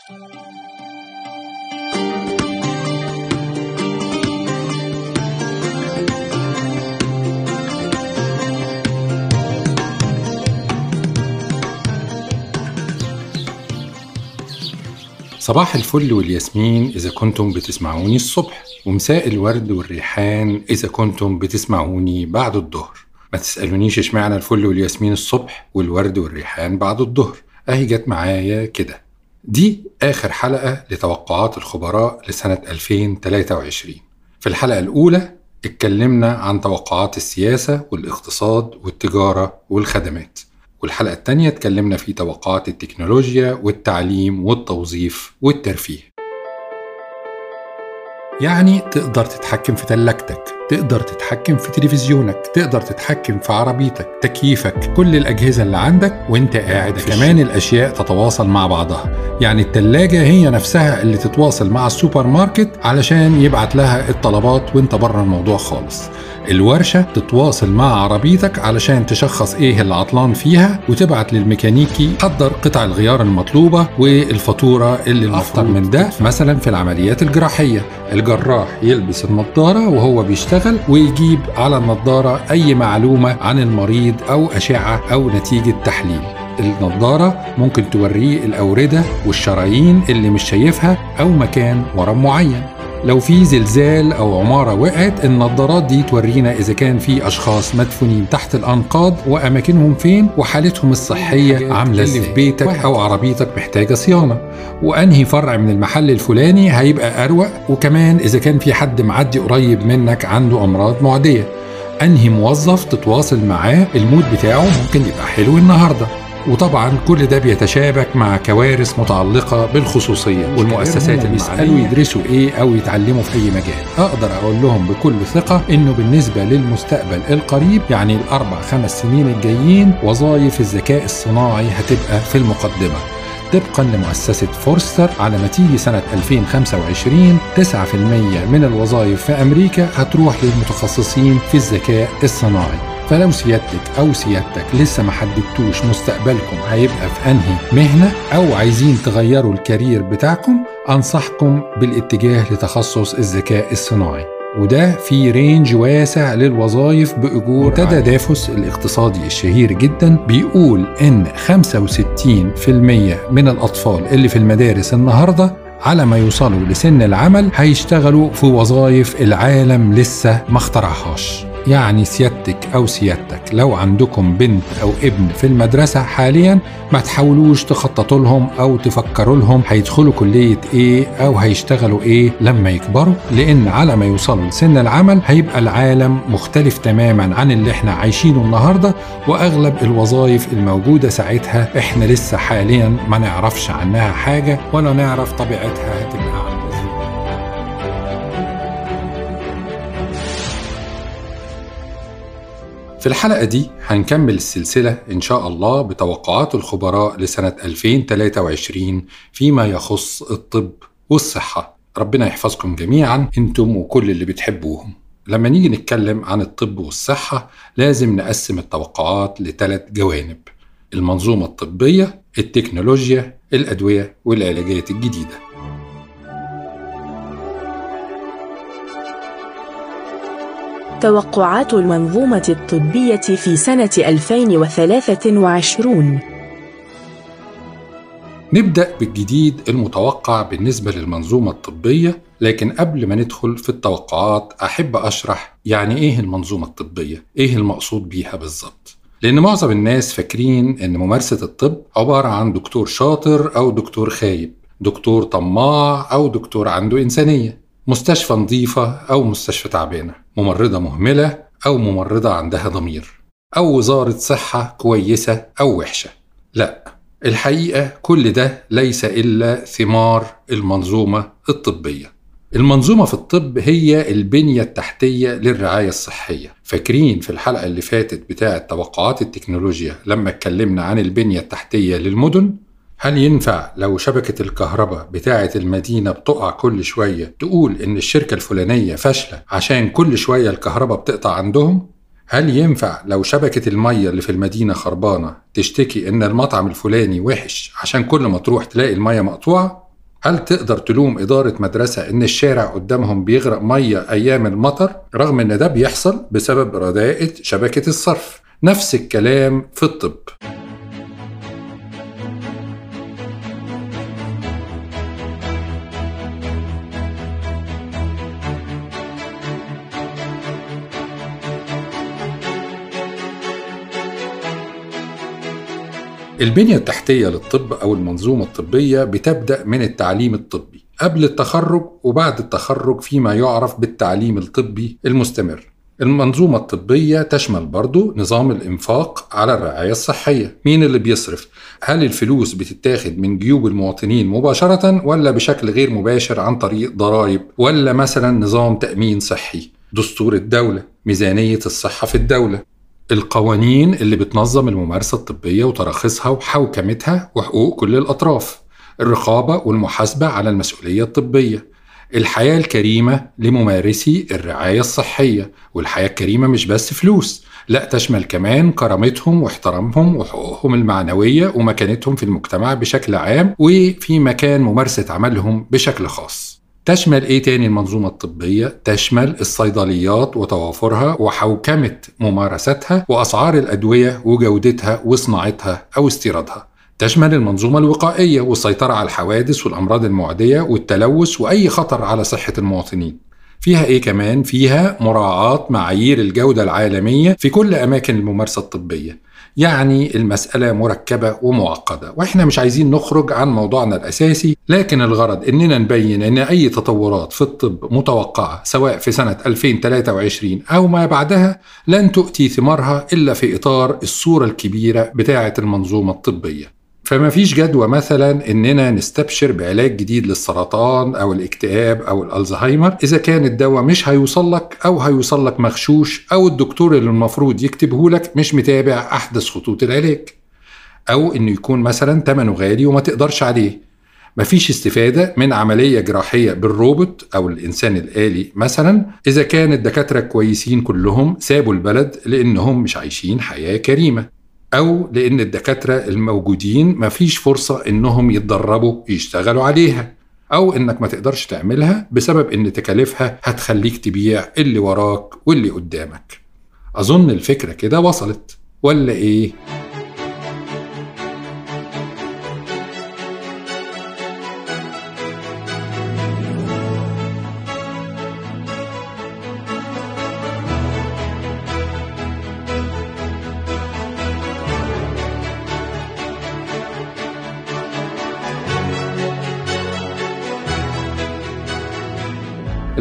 صباح الفل والياسمين إذا كنتم بتسمعوني الصبح ومساء الورد والريحان إذا كنتم بتسمعوني بعد الظهر. ما تسألونيش اشمعنى الفل والياسمين الصبح والورد والريحان بعد الظهر. أهي جت معايا كده. دي آخر حلقة لتوقعات الخبراء لسنة 2023 في الحلقة الأولى اتكلمنا عن توقعات السياسة والاقتصاد والتجارة والخدمات. والحلقة التانية اتكلمنا في توقعات التكنولوجيا والتعليم والتوظيف والترفيه. يعني تقدر تتحكم في تلاجتك. تقدر تتحكم في تلفزيونك تقدر تتحكم في عربيتك تكييفك كل الأجهزة اللي عندك وانت قاعد. كمان الأشياء تتواصل مع بعضها. يعني التلاجة هي نفسها اللي تتواصل مع السوبر ماركت علشان يبعت لها الطلبات وانت بره الموضوع خالص. الورشة تتواصل مع عربيتك علشان تشخص إيه اللي عطلان فيها وتبعت للميكانيكي حضر قطع الغيار المطلوبة والفاتورة اللي المفترض من ده مثلا في العمليات الجراحية. الجراح يلبس النضارة وهو بيشتغل ويجيب على النضارة أي معلومة عن المريض أو أشعة أو نتيجة تحليل. النضارة ممكن توريه الأوردة والشرايين اللي مش شايفها أو مكان ورم معين. لو في زلزال أو عمارة وقعت النظارات دي تورينا إذا كان في أشخاص مدفونين تحت الأنقاض وأماكنهم فين وحالتهم الصحية عاملة إزاي في بيتك أو عربيتك محتاجة صيانة. وأنهي فرع من المحل الفلاني هيبقى أروق. وكمان إذا كان في حد معدي قريب منك عنده أمراض معدية. أنهي موظف تتواصل معاه ال mood بتاعه ممكن يبقى حلو النهارده. وطبعا كل ده بيتشابك مع كوارث متعلقة بالخصوصية والمؤسسات اللي بيسألوا يدرسوا إيه أو يتعلموا في أي مجال. أقدر أقول لهم بكل ثقة إنه بالنسبة للمستقبل القريب يعني الأربع خمس سنين الجايين وظائف الذكاء الصناعي هتبقى في المقدمة. طبقا لمؤسسة فورستر على ما تيجي سنة 2025 9% من الوظائف في أمريكا هتروح للمتخصصين في الذكاء الصناعي. فلو سيادتك أو سيادتك لسه ما حددتوش مستقبلكم هيبقى في أنهي مهنة أو عايزين تغيروا ال career بتاعكم أنصحكم بالاتجاه لتخصص الذكاء الصناعي. وده في range واسع للوظائف بأجور منتدى دافوس الاقتصادي الشهير جدا. بيقول إن 65% من الأطفال اللي في المدارس النهارده على ما يوصلوا لسن العمل هيشتغلوا في وظائف العالم لسه ما اخترعهاش. يعني سيادتك أو سيادتك. لو عندكم بنت أو ابن في المدرسة حاليا ما تحاولوش تخططوا لهم أو تفكروا لهم هيدخلوا كلية إيه أو هيشتغلوا إيه لما يكبروا لأن على ما يوصلوا لسن العمل هيبقى العالم مختلف تماما عن اللي إحنا عايشينه النهاردة وأغلب الوظائف الموجودة ساعتها إحنا لسه حاليا ما نعرفش عنها حاجة ولا نعرف طبيعتها هتبقى في الحلقة دي هنكمل السلسلة إن شاء الله بتوقعات الخبراء لسنة 2023 فيما يخص الطب والصحة. ربنا يحفظكم جميعا أنتم وكل اللي بتحبوهم. لما نيجي نتكلم عن الطب والصحة لازم نقسم التوقعات لثلاث جوانب. المنظومة الطبية التكنولوجيا الأدوية والعلاجات الجديدة. توقعات المنظومة الطبية في سنة 2023 نبدأ بالجديد المتوقع بالنسبة للمنظومة الطبية لكن قبل ما ندخل في التوقعات أحب أشرح يعني إيه المنظومة الطبية؟ إيه المقصود بيها بالظبط؟ لأن معظم الناس فاكرين إن ممارسة الطب عبارة عن دكتور شاطر أو دكتور خايب دكتور طماع أو دكتور عنده إنسانية مستشفى نظيفة أو مستشفى تعبانة ممرضة مهملة أو ممرضة عندها ضمير أو وزارة صحة كويسة أو وحشة. لا الحقيقة كل ده ليس إلا ثمار المنظومة الطبية. المنظومة في الطب هي البنية التحتية للرعاية الصحية. فاكرين في الحلقة اللي فاتت بتاعة توقعات التكنولوجيا لما اتكلمنا عن البنية التحتية للمدن؟ هل ينفع لو شبكة الكهرباء بتاعة المدينة بتقع كل شوية تقول إن الشركة الفلانية فاشلة عشان كل شوية الكهرباء بتقطع عندهم؟ هل ينفع لو شبكة المية اللي في المدينة خربانة تشتكي إن المطعم الفلاني وحش عشان كل ما تروح تلاقي المية مقطوعة؟ هل تقدر تلوم إدارة مدرسة إن الشارع قدامهم بيغرق مية أيام المطر رغم إن ده بيحصل بسبب رداءة شبكة الصرف نفس الكلام في الطب البنية التحتية للطب أو المنظومة الطبية بتبدأ من التعليم الطبي قبل التخرج وبعد التخرج فيما يعرف بالتعليم الطبي المستمر المنظومة الطبية تشمل برضو نظام الإنفاق على الرعاية الصحية مين اللي بيصرف؟ هل الفلوس بتتاخد من جيوب المواطنين مباشرة ولا بشكل غير مباشر عن طريق ضرائب ولا مثلا نظام تأمين صحي؟ دستور الدولة ميزانية الصحة في الدولة القوانين اللي بتنظم الممارسة الطبية وتراخيصها وحوكمتها وحقوق كل الأطراف الرقابة والمحاسبة على المسؤولية الطبية الحياة الكريمة لممارسي الرعاية الصحية والحياة الكريمة مش بس فلوس لا تشمل كمان كرامتهم واحترامهم وحقوقهم المعنوية ومكانتهم في المجتمع بشكل عام وفي مكان ممارسة عملهم بشكل خاص. تشمل إيه تاني المنظومة الطبية؟ تشمل الصيدليات وتوافرها وحوكمة ممارستها وأسعار الأدوية وجودتها وصناعتها أو استيرادها. تشمل المنظومة الوقائية والسيطرة على الحوادث والأمراض المعدية والتلوث وأي خطر على صحة المواطنين. فيها إيه كمان؟ فيها مراعاة معايير الجودة العالمية في كل أماكن الممارسة الطبية. يعني المسألة مركبة ومعقدة. وإحنا مش عايزين نخرج عن موضوعنا الأساسي لكن الغرض إننا نبين إن أي تطورات في الطب متوقعة سواء في سنة 2023 أو ما بعدها لن تؤتي ثمارها إلا في إطار الصورة الكبيرة بتاعة المنظومة الطبية. فما فيش جدوى مثلا إننا نستبشر بعلاج جديد للسرطان أو الاكتئاب أو الألزهايمر إذا كان الدواء مش هيوصل لك أو هيوصل لك مغشوش أو الدكتور اللي المفروض يكتبه لك مش متابع أحدث خطوط العلاج. أو إنه يكون مثلا ثمنه غالي وما تقدرش عليه. مفيش استفادة من عملية جراحية بالروبوت أو الإنسان الآلي مثلا إذا كان الدكاترة كويسين كلهم سابوا البلد لأنهم مش عايشين حياة كريمة. أو لأن الدكاترة الموجودين مفيش فرصة إنهم يتدربوا يشتغلوا عليها أو إنك ما تقدرش تعملها بسبب إن تكاليفها هتخليك تبيع اللي وراك واللي قدامك أظن الفكرة كده وصلت ولا إيه؟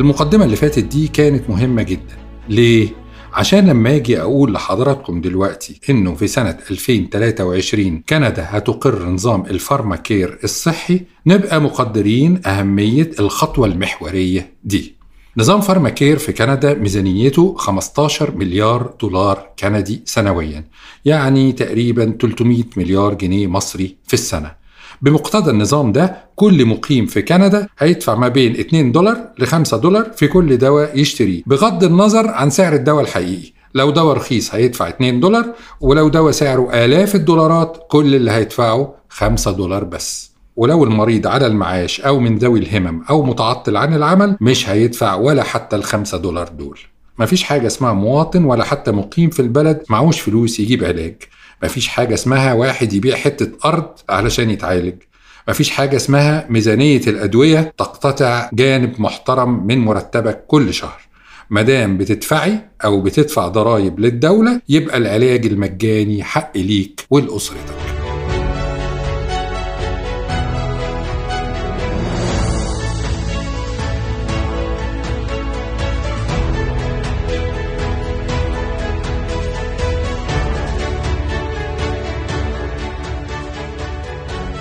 المقدمة اللي فاتت دي كانت مهمة جدا. ليه؟ عشان لما أجي أقول لحضراتكم دلوقتي إنه في سنة 2023 كندا هتقر نظام ال Pharmacare الصحي نبقى مقدرين أهمية الخطوة المحورية دي. نظام Pharmacare في كندا ميزانيته 15 مليار دولار كندي سنويا يعني تقريبا 300 مليار جنيه مصري في السنة. بمقتضى النظام ده كل مقيم في كندا هيدفع ما بين 2 دولار ل 5 دولار في كل دواء يشتريه بغض النظر عن سعر الدواء الحقيقي. لو دواء رخيص هيدفع 2 دولار ولو دواء سعره آلاف الدولارات كل اللي هيدفعه 5 دولار بس. ولو المريض على المعاش أو من ذوي الهمم أو متعطل عن العمل مش هيدفع ولا حتى الخمسة دولار دول. مفيش حاجة اسمها مواطن ولا حتى مقيم في البلد معهوش فلوس يجيب علاج. مفيش حاجة اسمها واحد يبيع حتة أرض علشان يتعالج. مفيش حاجة اسمها ميزانية الأدوية تقتطع جانب محترم من مرتبك كل شهر. مدام بتدفعي أو بتدفع ضرائب للدولة يبقى العلاج المجاني حق ليك ولأسرتك.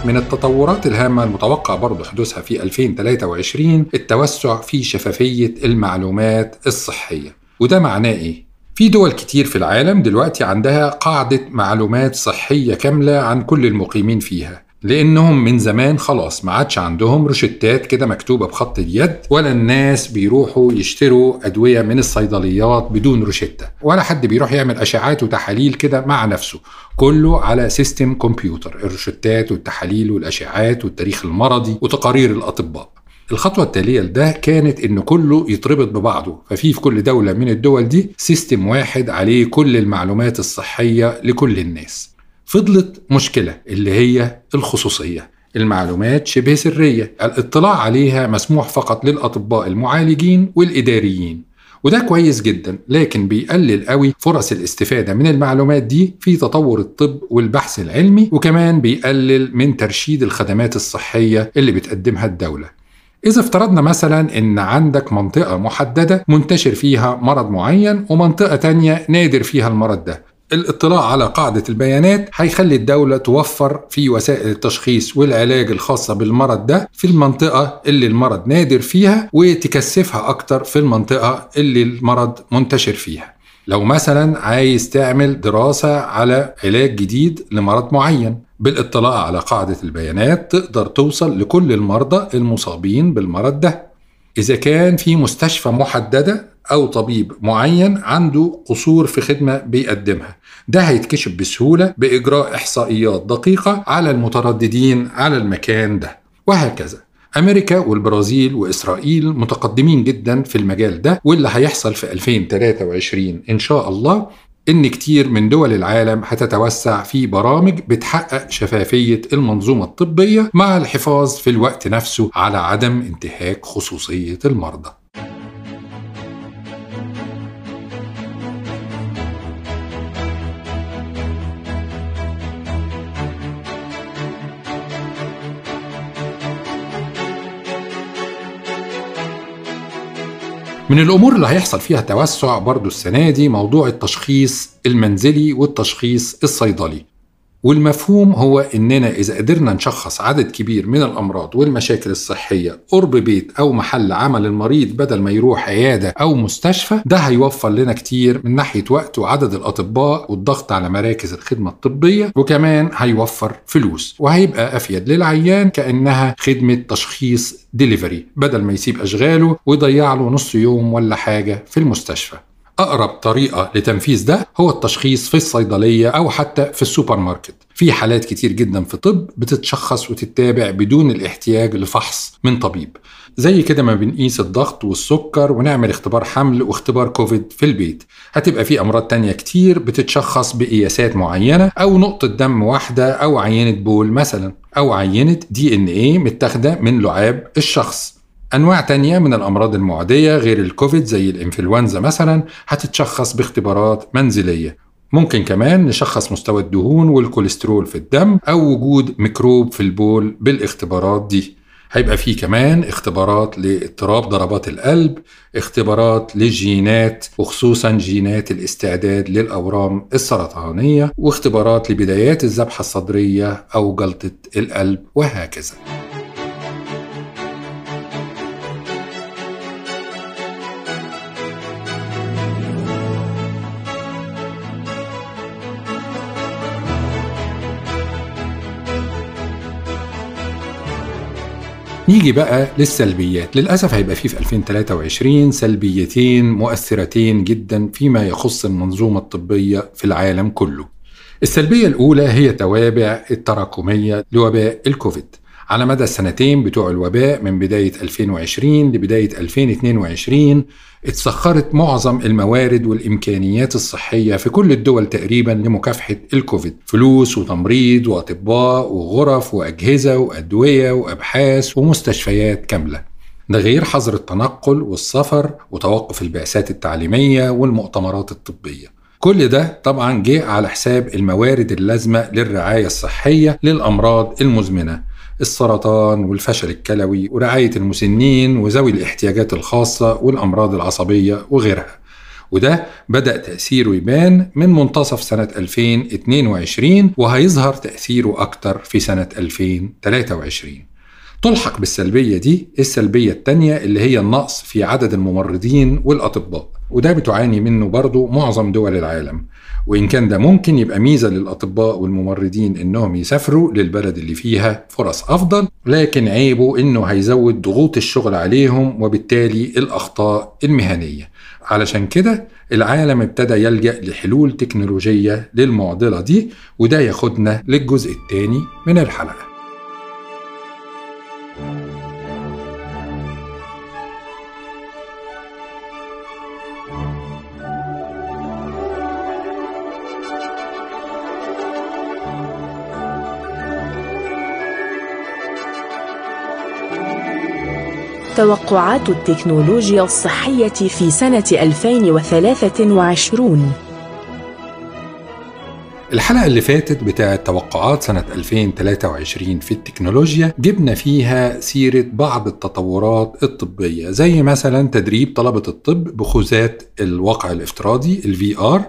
من التطورات الهامة المتوقع برضو حدوثها في 2023 التوسع في شفافية المعلومات الصحية وده معناه إيه؟ في دول كتير في العالم دلوقتي عندها قاعدة معلومات صحية كاملة عن كل المقيمين فيها لأنهم من زمان خلاص ما عادش عندهم روشتات كده مكتوبة بخط اليد ولا الناس بيروحوا يشتروا أدوية من الصيدليات بدون روشتة ولا حد بيروح يعمل أشعات وتحاليل كده مع نفسه. كله على system كمبيوتر الروشتات والتحاليل والأشعات والتاريخ المرضي وتقارير الأطباء. الخطوة التالية لده كانت إن كله يتربط ببعضه، ففي في كل دولة من الدول دي system واحد عليه كل المعلومات الصحية لكل الناس. فضلت مشكلة اللي هي الخصوصية المعلومات شبه سرية. الاطلاع عليها مسموح فقط للأطباء المعالجين والإداريين وده كويس جدا لكن بيقلل قوي فرص الاستفادة من المعلومات دي في تطور الطب والبحث العلمي وكمان بيقلل من ترشيد الخدمات الصحية اللي بتقدمها الدولة. إذا افترضنا مثلا إن عندك منطقة محددة منتشر فيها مرض معين ومنطقة تانية نادر فيها المرض ده. الاطلاع على قاعدة البيانات هيخلي الدولة توفر في وسائل التشخيص والعلاج الخاصة بالمرض ده في المنطقة اللي المرض نادر فيها وتكثفها أكتر في المنطقة اللي المرض منتشر فيها. لو مثلا عايز تعمل دراسة على علاج جديد لمرض معين بالاطلاع على قاعدة البيانات تقدر توصل لكل المرضى المصابين بالمرض ده. إذا كان في مستشفى محددة أو طبيب معين عنده قصور في خدمة بيقدمها. ده هيتكشف بسهولة بإجراء إحصائيات دقيقة على المترددين على المكان ده. وهكذا. أمريكا والبرازيل وإسرائيل متقدمين جدا في المجال ده واللي هيحصل في 2023 إن شاء الله إن كتير من دول العالم هتتوسع في برامج بتحقق شفافية المنظومة الطبية مع الحفاظ في الوقت نفسه على عدم انتهاك خصوصية المرضى. من الأمور اللي هيحصل فيها توسع برضو السنة دي موضوع التشخيص المنزلي والتشخيص الصيدلي. والمفهوم هو إننا إذا قدرنا نشخص عدد كبير من الأمراض والمشاكل الصحية قرب بيت أو محل عمل المريض بدل ما يروح عيادة أو مستشفى ده هيوفر لنا كتير من ناحية وقت وعدد الأطباء والضغط على مراكز الخدمة الطبية وكمان هيوفر فلوس وهيبقى أفيد للعيان كأنها خدمة تشخيص ديليفري بدل ما يسيب أشغاله ويضيع له نص يوم ولا حاجة في المستشفى. أقرب طريقة لتنفيذ ده هو التشخيص في الصيدلية أو حتى في السوبر ماركت في حالات كتير جدا في طب بتتشخص وتتابع بدون الاحتياج لفحص من طبيب. زي كده ما بنقيس الضغط والسكر ونعمل اختبار حمل واختبار كوفيد في البيت. هتبقى في أمراض تانية كتير بتتشخص بقياسات معينة أو نقطة دم واحدة أو عينة بول مثلا أو عينة DNA متاخدة من لعاب الشخص. أنواع تانية من الأمراض المعدية غير الكوفيد زي الإنفلونزا مثلا هتتشخص باختبارات منزلية. ممكن كمان نشخص مستوى الدهون والكوليسترول في الدم أو وجود ميكروب في البول بالاختبارات دي. هيبقى فيه كمان اختبارات لاضطراب ضربات القلب اختبارات للجينات وخصوصا جينات الاستعداد للأورام السرطانية واختبارات لبدايات الذبحة الصدرية أو جلطة القلب وهكذا. نيجي بقى للسلبيات. للأسف هيبقى فيه في 2023 سلبيتين مؤثرتين جدا فيما يخص المنظومة الطبية في العالم كله. السلبية الأولى هي توابع التراكمية لوباء الكوفيد. على مدى السنتين بتوع الوباء من بداية 2020 لبداية 2022 اتسخرت معظم الموارد والإمكانيات الصحية في كل الدول تقريبا لمكافحة الكوفيد. فلوس وتمريض وأطباء وغرف وأجهزة وأدوية وأبحاث ومستشفيات كاملة. ده غير حظر التنقل والسفر وتوقف البعثات التعليمية والمؤتمرات الطبية. كل ده طبعا جه على حساب الموارد اللازمة للرعاية الصحية للأمراض المزمنة. السرطان والفشل الكلوي ورعاية المسنين وذوي الاحتياجات الخاصة والأمراض العصبية وغيرها. وده بدأ تأثيره يبان من منتصف سنة 2022 وهيظهر تأثيره أكتر في سنة 2023 تلحق بالسلبية دي السلبية التانية اللي هي النقص في عدد الممرضين والأطباء وده بتعاني منه برضو معظم دول العالم. وإن كان ده ممكن يبقى ميزة للأطباء والممرضين إنهم يسافروا للبلد اللي فيها فرص أفضل لكن عيبه إنه هيزود ضغوط الشغل عليهم وبالتالي الأخطاء المهنية. علشان كده العالم ابتدى يلجأ لحلول تكنولوجية للمعضلة دي وده ياخدنا للجزء الثاني من الحلقة. توقعات التكنولوجيا الصحية في سنة 2023 الحلقة اللي فاتت بتاعة توقعات سنة 2023 في التكنولوجيا جبنا فيها سيرة بعض التطورات الطبية زي مثلا تدريب طلبة الطب بخوذات الواقع الافتراضي ال VR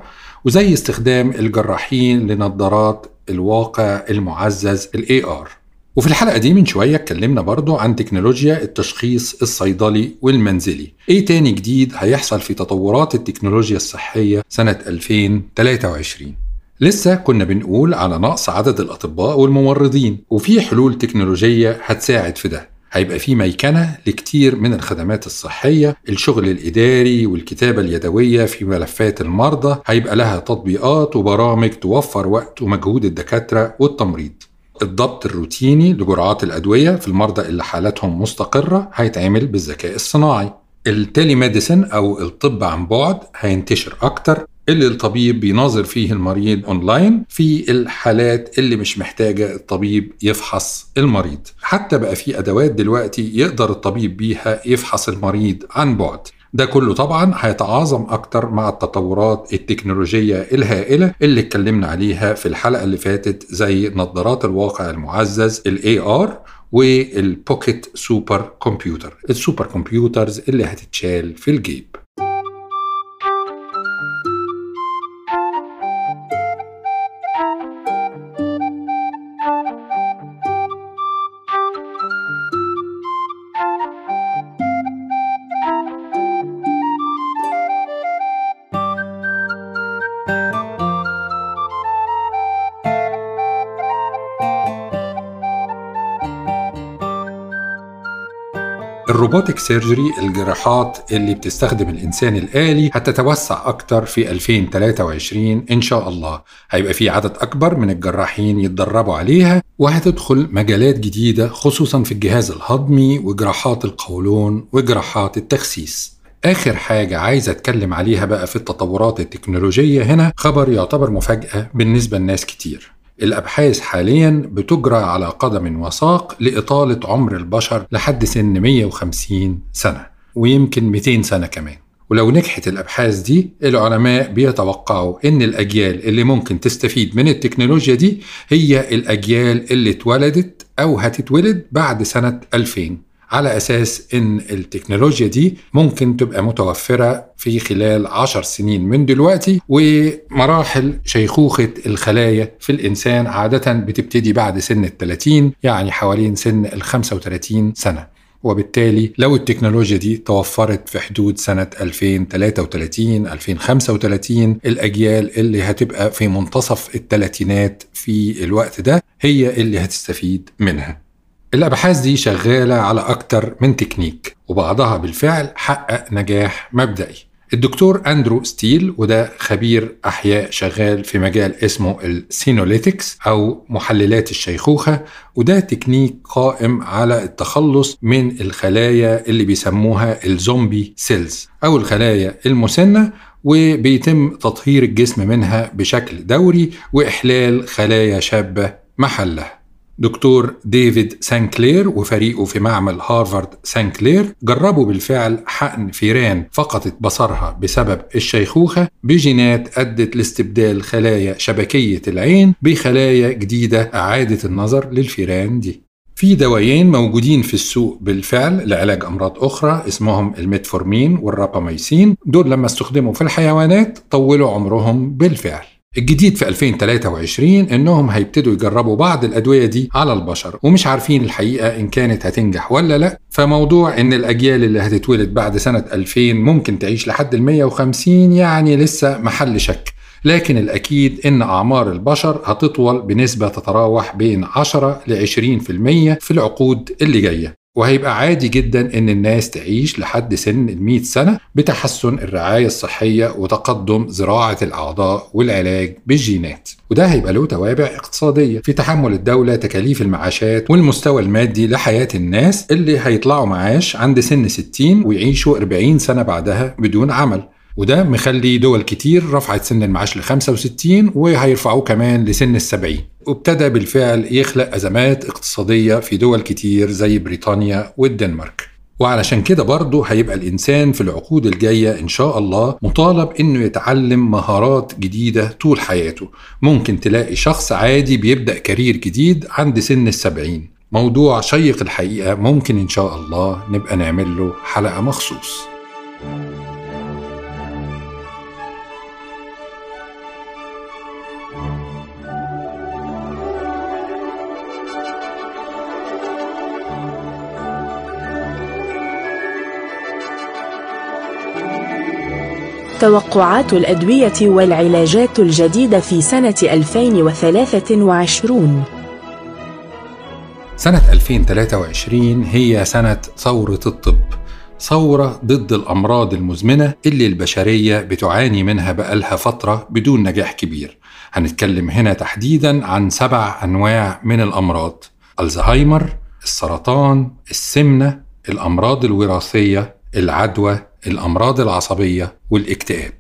وزي استخدام الجراحين لنظارات الواقع المعزز ال AR وفي الحلقة دي من شوية اتكلمنا برضو عن تكنولوجيا التشخيص الصيدلي والمنزلي. إيه تاني جديد هيحصل في تطورات التكنولوجيا الصحية سنة 2023 لسه كنا بنقول على نقص عدد الأطباء والممرضين وفي حلول تكنولوجية هتساعد في ده. هيبقى في ميكنة لكتير من الخدمات الصحية الشغل الإداري والكتابة اليدوية في ملفات المرضى هيبقى لها تطبيقات وبرامج توفر وقت ومجهود الدكاترة والتمريض. الضبط الروتيني لجرعات الأدوية في المرضى اللي حالتهم مستقرة هيتعمل بالذكاء الصناعي. ال telemedicine أو الطب عن بعد هينتشر أكتر اللي الطبيب بيناظر فيه المريض أونلاين في الحالات اللي مش محتاجة الطبيب يفحص المريض. حتى بقى في أدوات دلوقتي يقدر الطبيب بيها يفحص المريض عن بعد. ده كله طبعا هيتعاظم أكتر مع التطورات التكنولوجية الهائلة اللي اتكلمنا عليها في الحلقة اللي فاتت زي نظارات الواقع المعزز ال AR وال pocket supercomputer ال supercomputers اللي هتتشال في الجيب. الروبوتك سيرجري الجراحات اللي بتستخدم الإنسان الآلي هتتوسع أكتر في 2023 إن شاء الله. هيبقى في عدد أكبر من الجراحين يتدربوا عليها وهتدخل مجالات جديدة خصوصا في الجهاز الهضمي وجراحات القولون وجراحات التخسيس آخر حاجة عايز أتكلم عليها بقى في التطورات التكنولوجية هنا خبر يعتبر مفاجأة بالنسبة لناس كتير. الأبحاث حاليا بتجرى على قدم وساق لإطالة عمر البشر لحد سن 150 سنة ويمكن 200 سنة كمان. ولو نجحت الأبحاث دي العلماء بيتوقعوا إن الأجيال اللي ممكن تستفيد من التكنولوجيا دي هي الأجيال اللي اتولدت أو هتتولد بعد سنة 2000 على أساس إن التكنولوجيا دي ممكن تبقى متوفرة في خلال عشر سنين من دلوقتي ومراحل شيخوخة الخلايا في الإنسان عادة بتبتدي بعد سن الثلاثين يعني حوالين سن ال 35 سنة. وبالتالي لو التكنولوجيا دي توفرت في حدود سنة 2033 2035 الأجيال اللي هتبقى في منتصف الثلاثينات في الوقت ده هي اللي هتستفيد منها. الأبحاث دي شغالة على أكتر من تكنيك وبعضها بالفعل حقق نجاح مبدئي. الدكتور أندرو ستيل وده خبير أحياء شغال في مجال اسمه ال senolytics أو محللات الشيخوخة وده تكنيك قائم على التخلص من الخلايا اللي بيسموها ال zombie cells أو الخلايا المسنة وبيتم تطهير الجسم منها بشكل دوري وإحلال خلايا شابة محلها. دكتور ديفيد سانكلير وفريقه في معمل هارفارد سانكلير جربوا بالفعل حقن فيران فقدت بصرها بسبب الشيخوخة بجينات أدت لاستبدال خلايا شبكية العين بخلايا جديدة أعادت النظر للفيران دي. في دوايين موجودين في السوق بالفعل لعلاج أمراض أخرى اسمهم ال metformin وال rapamycin دول لما استخدموا في الحيوانات طولوا عمرهم بالفعل. الجديد في 2023 إنهم هيبتدوا يجربوا بعض الأدوية دي على البشر ومش عارفين الحقيقة إن كانت هتنجح ولا لأ. فموضوع إن الأجيال اللي هتتولد بعد سنة 2000 ممكن تعيش لحد ال 150 يعني لسه محل شك. لكن الأكيد إن أعمار البشر هتطول بنسبة تتراوح بين 10 ل 20% في العقود اللي جاية. وهيبقى عادي جدا إن الناس تعيش لحد سن ال 100 سنة بتحسن الرعاية الصحية وتقدم زراعة الأعضاء والعلاج بالجينات. وده هيبقى له توابع اقتصادية في تحمل الدولة تكاليف المعاشات والمستوى المادي لحياة الناس اللي هيطلعوا معاش عند سن 60 ويعيشوا 40 سنة بعدها بدون عمل. وده مخلي دول كتير رفعت سن المعاش ل 65 وهيرفعوه كمان لسن ال 70 وابتدى بالفعل يخلق أزمات اقتصادية في دول كتير زي بريطانيا والدنمارك. وعلشان كده برضه هيبقى الإنسان في العقود الجاية إن شاء الله مطالب إنه يتعلم مهارات جديدة طول حياته. ممكن تلاقي شخص عادي بيبدأ كارير جديد عند سن السبعين. موضوع شيق الحقيقة ممكن إن شاء الله نبقى نعمل له حلقة مخصوص. توقعات الأدوية والعلاجات الجديدة في سنة 2023 سنة 2023 هي سنة ثورة الطب ثورة ضد الأمراض المزمنة اللي البشرية بتعاني منها بقالها فترة بدون نجاح كبير. هنتكلم هنا تحديدا عن سبع أنواع من الأمراض الزهايمر السرطان السمنة الأمراض الوراثية العدوى الأمراض العصبية والاكتئاب.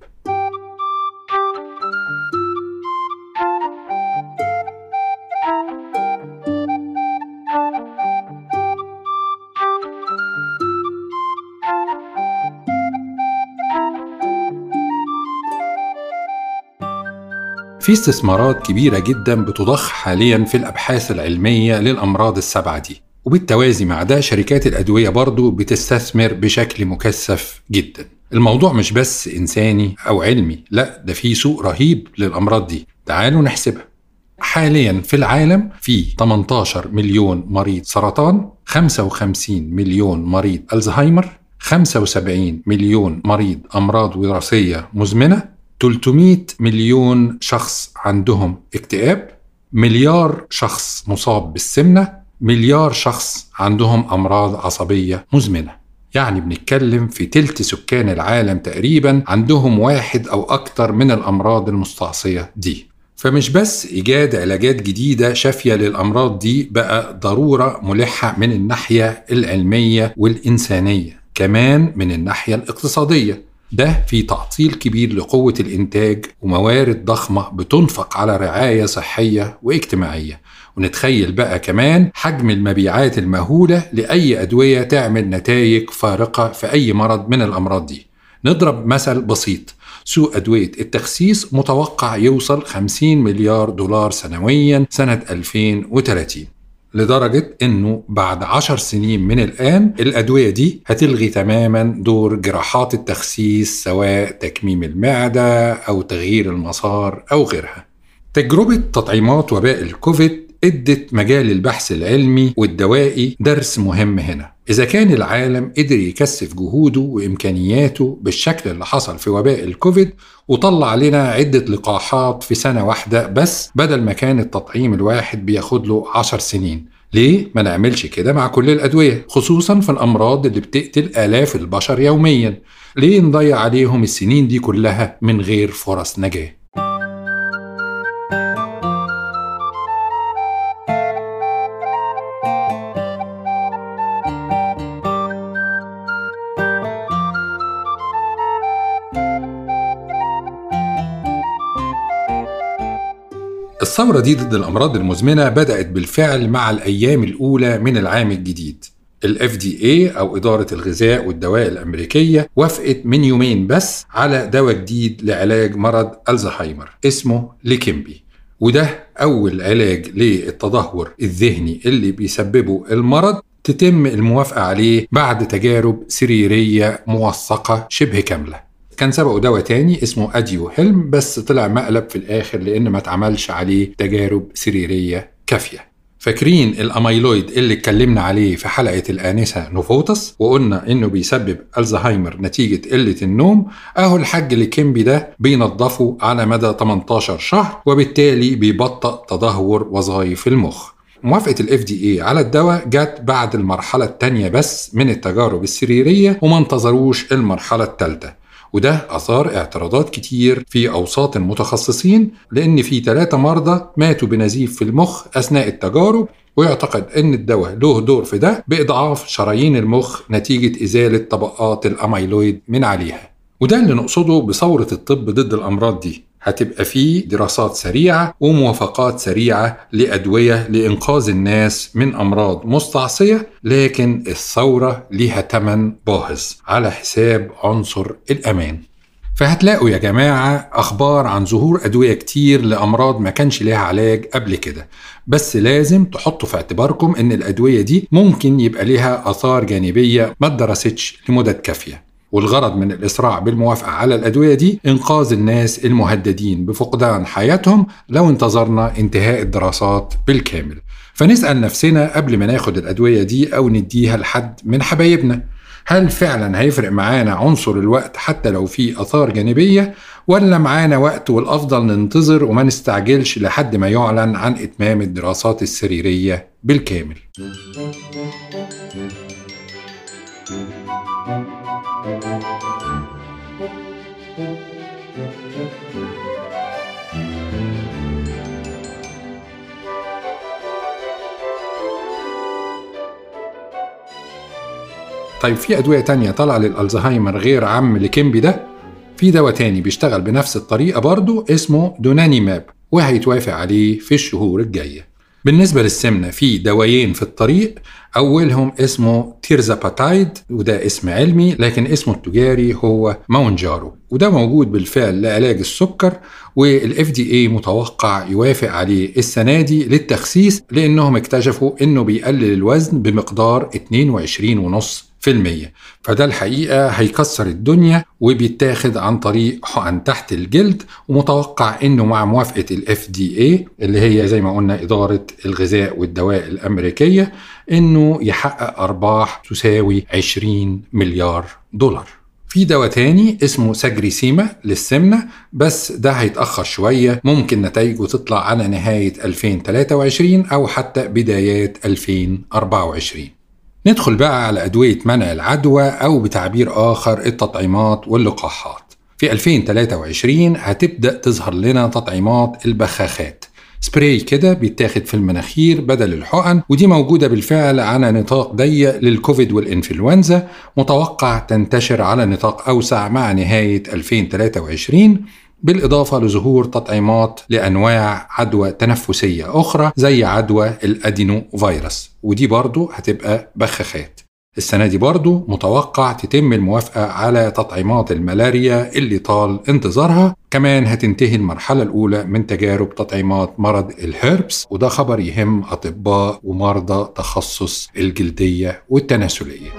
في استثمارات كبيرة جدا بتضخ حاليا في الأبحاث العلمية للأمراض السبعة دي. وبالتوازي مع ده شركات الأدوية برضو بتستثمر بشكل مكثف جدا. الموضوع مش بس إنساني أو علمي لا ده في سوق رهيب للأمراض دي. تعالوا نحسبها. حاليا في العالم في 18 مليون مريض سرطان 55 مليون مريض ألزهايمر 75 مليون مريض أمراض وراثية مزمنة 300 مليون شخص عندهم اكتئاب مليار شخص مصاب بالسمنة مليار شخص عندهم أمراض عصبية مزمنة. يعني بنتكلم في تلت سكان العالم تقريبا عندهم واحد أو أكتر من الأمراض المستعصية دي. فمش بس إيجاد علاجات جديدة شافية للأمراض دي بقى ضرورة ملحة من الناحية العلمية والإنسانية كمان من الناحية الاقتصادية. ده في تعطيل كبير لقوة الإنتاج وموارد ضخمة بتنفق على رعاية صحية واجتماعية. ونتخيل بقى كمان حجم المبيعات المهولة لأي أدوية تعمل نتائج فارقة في أي مرض من الأمراض دي. نضرب مثل بسيط. سوق أدوية التخسيس متوقع يوصل 50 مليار دولار سنويا سنة 2030 لدرجة إنه بعد عشر سنين من الآن الأدوية دي هتلغي تماما دور جراحات التخسيس سواء تكميم المعدة أو تغيير المسار أو غيرها. تجربة تطعيمات وباء الكوفيد ادت مجال البحث العلمي والدوائي درس مهم هنا. إذا كان العالم قدر يكثف جهوده وإمكانياته بالشكل اللي حصل في وباء الكوفيد وطلع لنا عدة لقاحات في سنة واحدة بس بدل ما كان التطعيم الواحد بياخد له عشر سنين. ليه؟ ما نعملش كده مع كل الأدوية خصوصا في الأمراض اللي بتقتل آلاف البشر يوميا. ليه نضيع عليهم السنين دي كلها من غير فرص نجاة؟ الثورة دي ضد الأمراض المزمنة بدأت بالفعل مع الأيام الأولى من العام الجديد. ال FDA أو إدارة الغذاء والدواء الأمريكية وافقت من يومين بس على دواء جديد لعلاج مرض ألزهايمر اسمه ليكيمبي. وده أول علاج للتدهور الذهني اللي بيسببه المرض تتم الموافقة عليه بعد تجارب سريرية موثقة شبه كاملة. كان سبقه دواء تاني اسمه Aduhelm بس طلع مقلب في الآخر لأن ما اتعملش عليه تجارب سريرية كافية. فاكرين الأميلويد اللي اتكلمنا عليه في حلقة الآنسة نوفوتس؟ وقلنا إنه بيسبب ألزهايمر نتيجة قلة النوم. أهو الحاج Leqembi ده بينظفه على مدى 18 شهر وبالتالي بيبطئ تدهور وظائف المخ. موافقة FDA على الدواء جت بعد المرحلة الثانية بس من التجارب السريرية وما انتظروش المرحلة الثالثة وده أثار اعتراضات كتير في أوساط المتخصصين لأن في ثلاثة مرضى ماتوا بنزيف في المخ أثناء التجارب ويعتقد أن الدواء له دور في ده بإضعاف شرايين المخ نتيجة إزالة طبقات الأميلويد من عليها. وده اللي نقصده بثورة الطب ضد الأمراض دي. هتبقى فيه دراسات سريعة وموافقات سريعة لأدوية لإنقاذ الناس من أمراض مستعصية لكن الثورة ليها تمن باهظ على حساب عنصر الأمان. فهتلاقوا يا جماعة أخبار عن ظهور أدوية كتير لأمراض ما كانش ليها علاج قبل كده. بس لازم تحطوا في اعتباركم إن الأدوية دي ممكن يبقى ليها آثار جانبية ما اتدرستش لمدة كافية. والغرض من الإسراع بالموافقة على الأدوية دي إنقاذ الناس المهددين بفقدان حياتهم لو انتظرنا انتهاء الدراسات بالكامل. فنسأل نفسنا قبل ما ناخد الأدوية دي أو نديها لحد من حبايبنا هل فعلا هيفرق معانا عنصر الوقت حتى لو في آثار جانبية ولا معانا وقت والأفضل ننتظر وما نستعجلش لحد ما يعلن عن إتمام الدراسات السريرية بالكامل؟ طيب في أدوية تانية طالعة للألزهايمر غير الـ Leqembi ده؟ في دواء تاني بيشتغل بنفس الطريقة برضه اسمه donanemab وهيتوافق عليه في الشهور الجاية بالنسبة للسمنة في دوايين في الطريق. أولهم اسمه tirzepatide وده اسم علمي لكن اسمه التجاري هو Mounjaro. وده موجود بالفعل لعلاج السكر وال FDA متوقع يوافق عليه السنة دي للتخسيس لأنهم اكتشفوا إنه بيقلل الوزن بمقدار 22.5 في المية. فده الحقيقة هيكسر الدنيا وبيتاخد عن طريق حقن تحت الجلد ومتوقع إنه مع موافقة دي اي اللي هي زي ما قلنا إدارة الغذاء والدواء الأمريكية إنه يحقق أرباح تساوي 20 مليار دولار. في دواء تاني اسمه ساجريسيما للسمنة بس ده هيتأخر شوية ممكن نتائجه تطلع على نهاية 2023 أو حتى بدايات 2024 ندخل بقى على أدوية منع العدوى أو بتعبير آخر التطعيمات واللقاحات. في 2023 هتبدأ تظهر لنا تطعيمات البخاخات. سبراي كده بيتاخد في المناخير بدل الحقن ودي موجودة بالفعل على نطاق ضيق للكوفيد والإنفلونزا متوقع تنتشر على نطاق أوسع مع نهاية 2023 بالإضافة لظهور تطعيمات لأنواع عدوى تنفسية أخرى زي عدوى الأدينو فيروس ودي برضو هتبقى بخاخات. السنة دي برضو متوقع تتم الموافقة على تطعيمات الملاريا اللي طال انتظارها. كمان هتنتهي المرحلة الأولى من تجارب تطعيمات مرض الهيربس وده خبر يهم أطباء ومرضى تخصص الجلدية والتناسلية.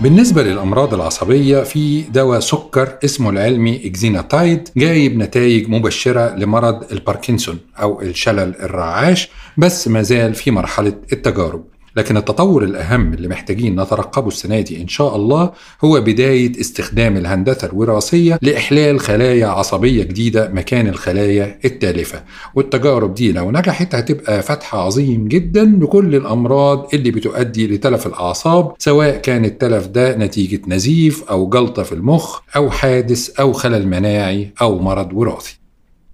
بالنسبة للأمراض العصبية في دواء سكر اسمه العلمي exenatide جايب نتائج مبشرة لمرض الباركنسون أو الشلل الرعاش بس ما زال في مرحلة التجارب. لكن التطور الأهم اللي محتاجين نترقبه السنة دي إن شاء الله هو بداية استخدام الهندسة الوراثية لإحلال خلايا عصبية جديدة مكان الخلايا التالفة. والتجارب دي لو نجحت هتبقى فتح عظيم جدا لكل الأمراض اللي بتؤدي لتلف الأعصاب سواء كان التلف ده نتيجة نزيف أو جلطة في المخ أو حادث أو خلل مناعي أو مرض وراثي.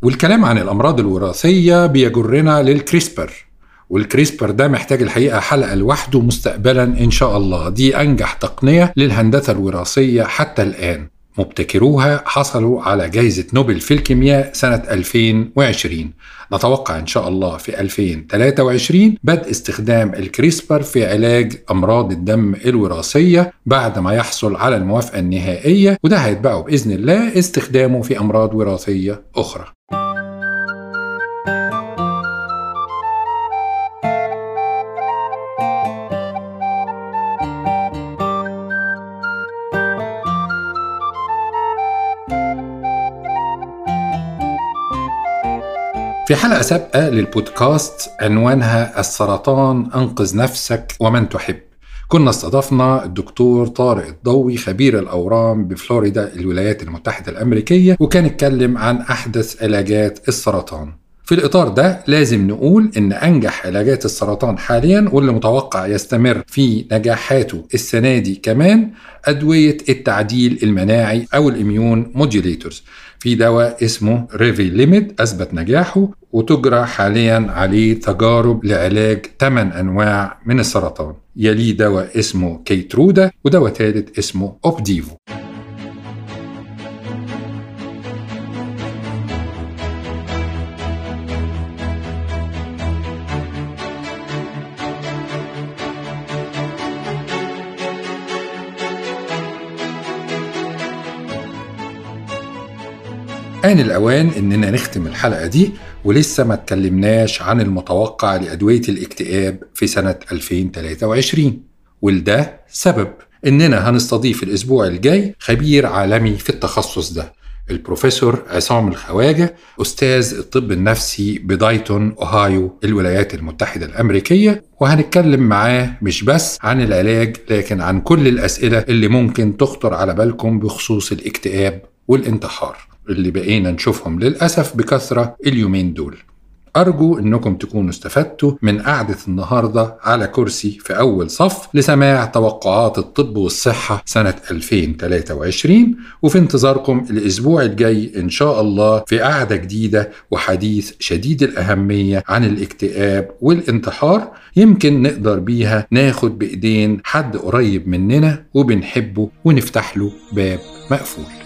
والكلام عن الأمراض الوراثية بيجرنا للكريسبر. والكريسبر ده محتاج الحقيقة حلقة لوحده مستقبلا إن شاء الله. دي أنجح تقنية للهندسة الوراثية حتى الآن. مبتكروها حصلوا على جائزة نوبل في الكيمياء سنة 2020 نتوقع إن شاء الله في 2023 بدء استخدام الكريسبر في علاج أمراض الدم الوراثية بعد ما يحصل على الموافقة النهائية وده هيتبعه بإذن الله استخدامه في أمراض وراثية أخرى. في حلقة سابقة للبودكاست عنوانها السرطان أنقذ نفسك ومن تحب. كنا استضفنا الدكتور طارق الضوي خبير الأورام بفلوريدا الولايات المتحدة الأمريكية وكان اتكلم عن أحدث علاجات السرطان. في الإطار ده لازم نقول إن أنجح علاجات السرطان حاليا واللي متوقع يستمر في نجاحاته السنة دي كمان أدوية التعديل المناعي أو ال immune modulators في دواء اسمه ريفي ليميد أثبت نجاحه وتجرى حاليا عليه تجارب لعلاج 8 أنواع من السرطان. يليه دواء اسمه كيترودا ودواء ثالث اسمه أوبديفو آن الأوان إننا نختم الحلقة دي ولسه ما اتكلمناش عن المتوقع لأدوية الاكتئاب في سنة 2023 ولده سبب إننا هنستضيف الأسبوع الجاي خبير عالمي في التخصص ده البروفيسور عصام الخواجة أستاذ الطب النفسي بدايتون أوهايو الولايات المتحدة الأمريكية. وهنتكلم معاه مش بس عن العلاج لكن عن كل الأسئلة اللي ممكن تخطر على بالكم بخصوص الاكتئاب والانتحار. اللي بقينا نشوفهم للأسف بكثرة اليومين دول. أرجو أنكم تكونوا استفدتوا من قعدة النهاردة على كرسي في أول صف لسماع توقعات الطب والصحة سنة 2023 وفي انتظاركم الأسبوع الجاي إن شاء الله في قعدة جديدة وحديث شديد الأهمية عن الاكتئاب والانتحار يمكن نقدر بيها ناخد بإيدين حد قريب مننا وبنحبه ونفتح له باب مقفول.